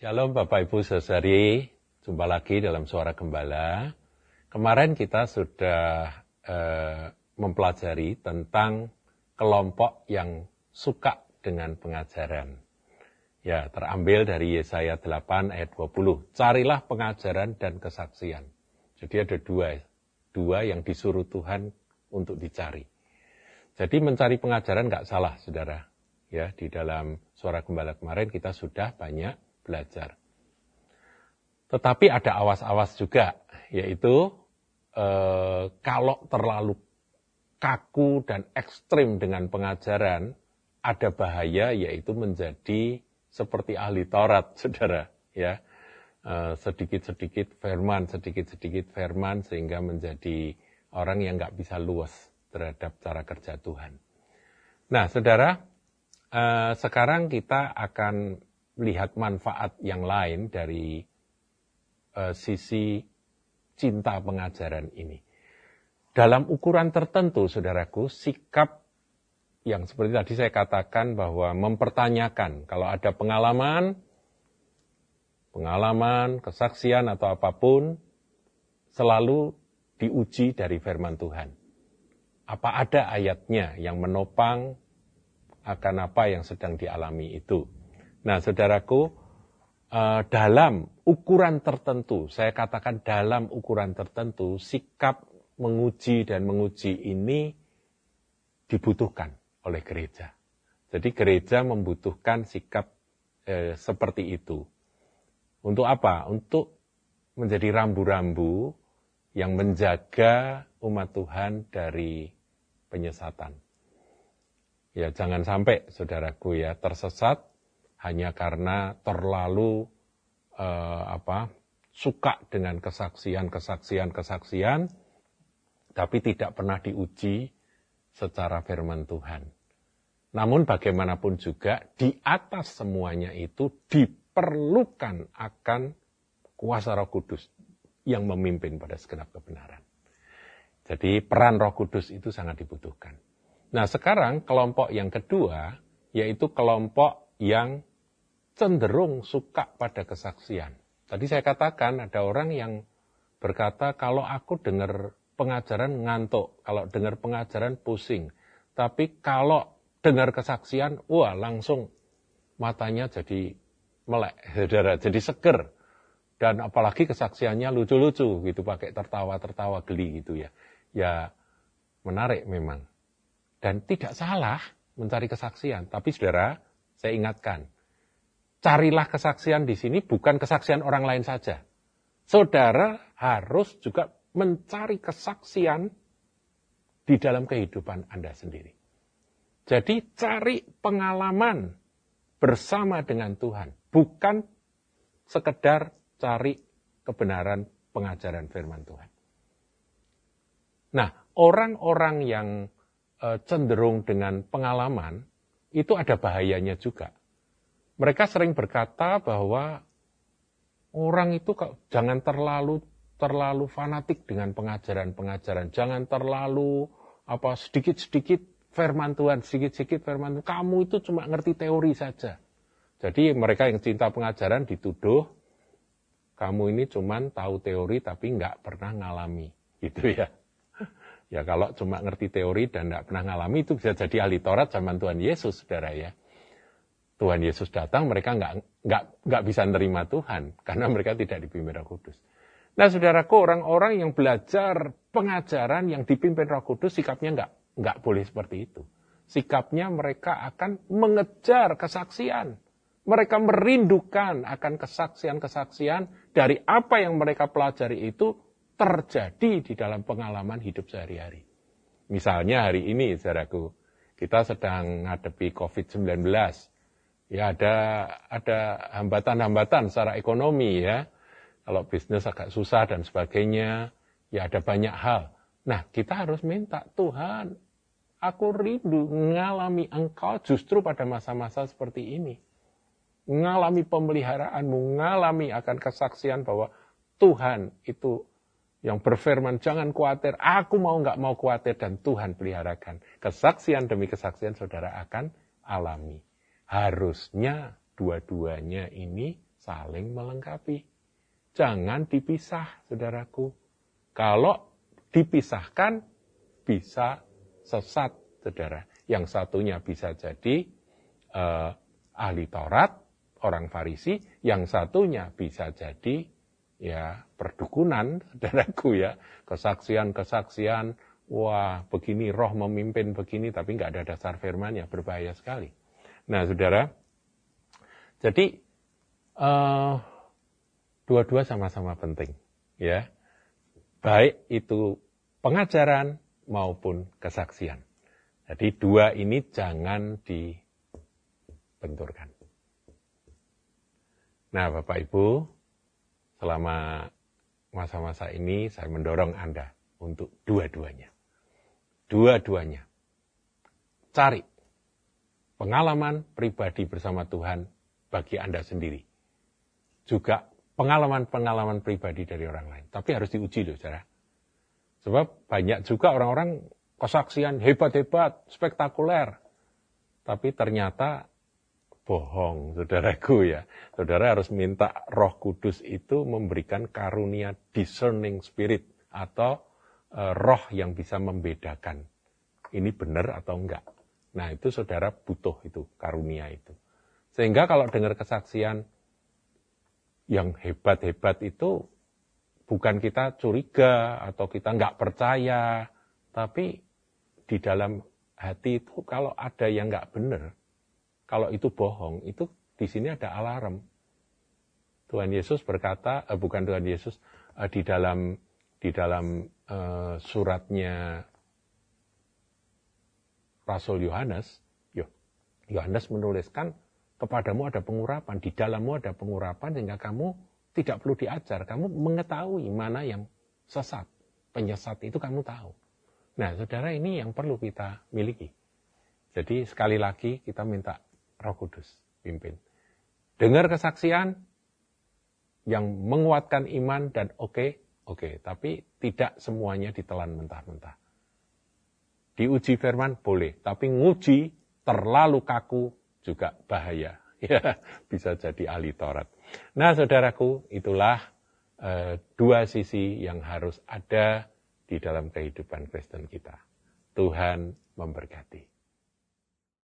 Shalom Bapak Ibu Saudari, jumpa lagi dalam Suara Gembala. Kemarin kita sudah eh, mempelajari tentang kelompok yang suka dengan pengajaran. Ya, terambil dari Yesaya 8 ayat 20. Carilah pengajaran dan kesaksian. Jadi ada dua, dua yang disuruh Tuhan untuk dicari. Jadi mencari pengajaran nggak salah, saudara. Ya, di dalam suara gembala kemarin kita sudah banyak belajar. Tetapi ada awas-awas juga, yaitu eh, kalau terlalu kaku dan ekstrim dengan pengajaran, ada bahaya yaitu menjadi seperti ahli Taurat, saudara. Ya, eh, sedikit-sedikit firman, sedikit-sedikit firman sehingga menjadi orang yang nggak bisa luas terhadap cara kerja Tuhan. Nah, saudara, eh, sekarang kita akan melihat manfaat yang lain dari uh, sisi cinta pengajaran ini. Dalam ukuran tertentu, saudaraku, sikap yang seperti tadi saya katakan bahwa mempertanyakan kalau ada pengalaman, pengalaman, kesaksian atau apa pun, selalu diuji dari firman Tuhan. Apa ada ayatnya yang menopang akan apa yang sedang dialami itu? Nah, saudaraku, uh, dalam ukuran tertentu, saya katakan dalam ukuran tertentu, sikap menguji dan menguji ini dibutuhkan oleh gereja. Jadi gereja membutuhkan sikap eh, seperti itu. Untuk apa? Untuk menjadi rambu-rambu yang menjaga umat Tuhan dari penyesatan. Ya, jangan sampai saudaraku ya tersesat hanya karena terlalu uh, apa suka dengan kesaksian, kesaksian, kesaksian, tapi tidak pernah diuji secara firman Tuhan. Namun bagaimanapun juga di atas semuanya itu diperlukan akan kuasa Roh Kudus yang memimpin pada segenap kebenaran. Jadi peran Roh Kudus itu sangat dibutuhkan. Nah sekarang kelompok yang kedua yaitu kelompok yang cenderung suka pada kesaksian. Tadi saya katakan ada orang yang berkata kalau aku dengar pengajaran ngantuk, kalau dengar pengajaran pusing. Tapi kalau dengar kesaksian, wah langsung matanya jadi melek, saudara, jadi seger. Dan apalagi kesaksiannya lucu-lucu gitu, pakai tertawa-tertawa geli gitu ya. Ya menarik memang. Dan tidak salah mencari kesaksian. Tapi saudara, saya ingatkan, carilah kesaksian di sini bukan kesaksian orang lain saja. Saudara harus juga mencari kesaksian di dalam kehidupan Anda sendiri. Jadi cari pengalaman bersama dengan Tuhan, bukan sekedar cari kebenaran pengajaran firman Tuhan. Nah, orang-orang yang eh, cenderung dengan pengalaman itu ada bahayanya juga. Mereka sering berkata bahwa orang itu jangan terlalu terlalu fanatik dengan pengajaran-pengajaran, jangan terlalu apa sedikit-sedikit firman Tuhan, sedikit-sedikit firman Tuhan. Kamu itu cuma ngerti teori saja. Jadi mereka yang cinta pengajaran dituduh kamu ini cuma tahu teori tapi nggak pernah ngalami, gitu ya. Ya kalau cuma ngerti teori dan nggak pernah ngalami itu bisa jadi ahli Taurat zaman Tuhan Yesus, saudara ya. Tuhan Yesus datang, mereka nggak nggak nggak bisa nerima Tuhan karena mereka tidak dipimpin Roh Kudus. Nah, saudaraku, orang-orang yang belajar pengajaran yang dipimpin Roh Kudus, sikapnya nggak nggak boleh seperti itu. Sikapnya mereka akan mengejar kesaksian. Mereka merindukan akan kesaksian-kesaksian dari apa yang mereka pelajari itu terjadi di dalam pengalaman hidup sehari-hari. Misalnya hari ini, saudaraku, kita sedang menghadapi COVID-19 ya ada ada hambatan-hambatan secara ekonomi ya. Kalau bisnis agak susah dan sebagainya, ya ada banyak hal. Nah, kita harus minta, Tuhan, aku rindu mengalami engkau justru pada masa-masa seperti ini. Mengalami pemeliharaanmu, mengalami akan kesaksian bahwa Tuhan itu yang berfirman, jangan khawatir, aku mau nggak mau khawatir dan Tuhan peliharakan. Kesaksian demi kesaksian saudara akan alami harusnya dua-duanya ini saling melengkapi. Jangan dipisah, saudaraku. Kalau dipisahkan, bisa sesat, saudara. Yang satunya bisa jadi uh, ahli Taurat, orang Farisi, yang satunya bisa jadi ya perdukunan, saudaraku ya, kesaksian-kesaksian, wah begini roh memimpin begini, tapi nggak ada dasar firmannya, berbahaya sekali. Nah, saudara, jadi uh, dua-dua sama-sama penting, ya, baik itu pengajaran maupun kesaksian. Jadi dua ini jangan dibenturkan. Nah, Bapak Ibu, selama masa-masa ini saya mendorong Anda untuk dua-duanya. Dua-duanya. Cari pengalaman pribadi bersama Tuhan bagi Anda sendiri. Juga pengalaman-pengalaman pribadi dari orang lain. Tapi harus diuji loh, saudara. Sebab banyak juga orang-orang kesaksian hebat-hebat, spektakuler. Tapi ternyata bohong, saudaraku ya. Saudara harus minta roh kudus itu memberikan karunia discerning spirit atau e, roh yang bisa membedakan. Ini benar atau enggak. Nah itu saudara butuh itu, karunia itu. Sehingga kalau dengar kesaksian yang hebat-hebat itu bukan kita curiga atau kita enggak percaya, tapi di dalam hati itu kalau ada yang nggak benar, kalau itu bohong, itu di sini ada alarm. Tuhan Yesus berkata, eh, bukan Tuhan Yesus, eh, di dalam di dalam eh, suratnya Rasul Yohanes, Yohanes menuliskan kepadamu ada pengurapan, di dalammu ada pengurapan sehingga kamu tidak perlu diajar, kamu mengetahui mana yang sesat, penyesat itu kamu tahu. Nah, saudara ini yang perlu kita miliki. Jadi sekali lagi kita minta Roh Kudus pimpin. Dengar kesaksian yang menguatkan iman dan oke, okay, oke, okay. tapi tidak semuanya ditelan mentah-mentah. Diuji firman boleh, tapi nguji terlalu kaku juga bahaya. Ya, bisa jadi ahli Taurat. Nah, saudaraku, itulah uh, dua sisi yang harus ada di dalam kehidupan Kristen kita. Tuhan memberkati.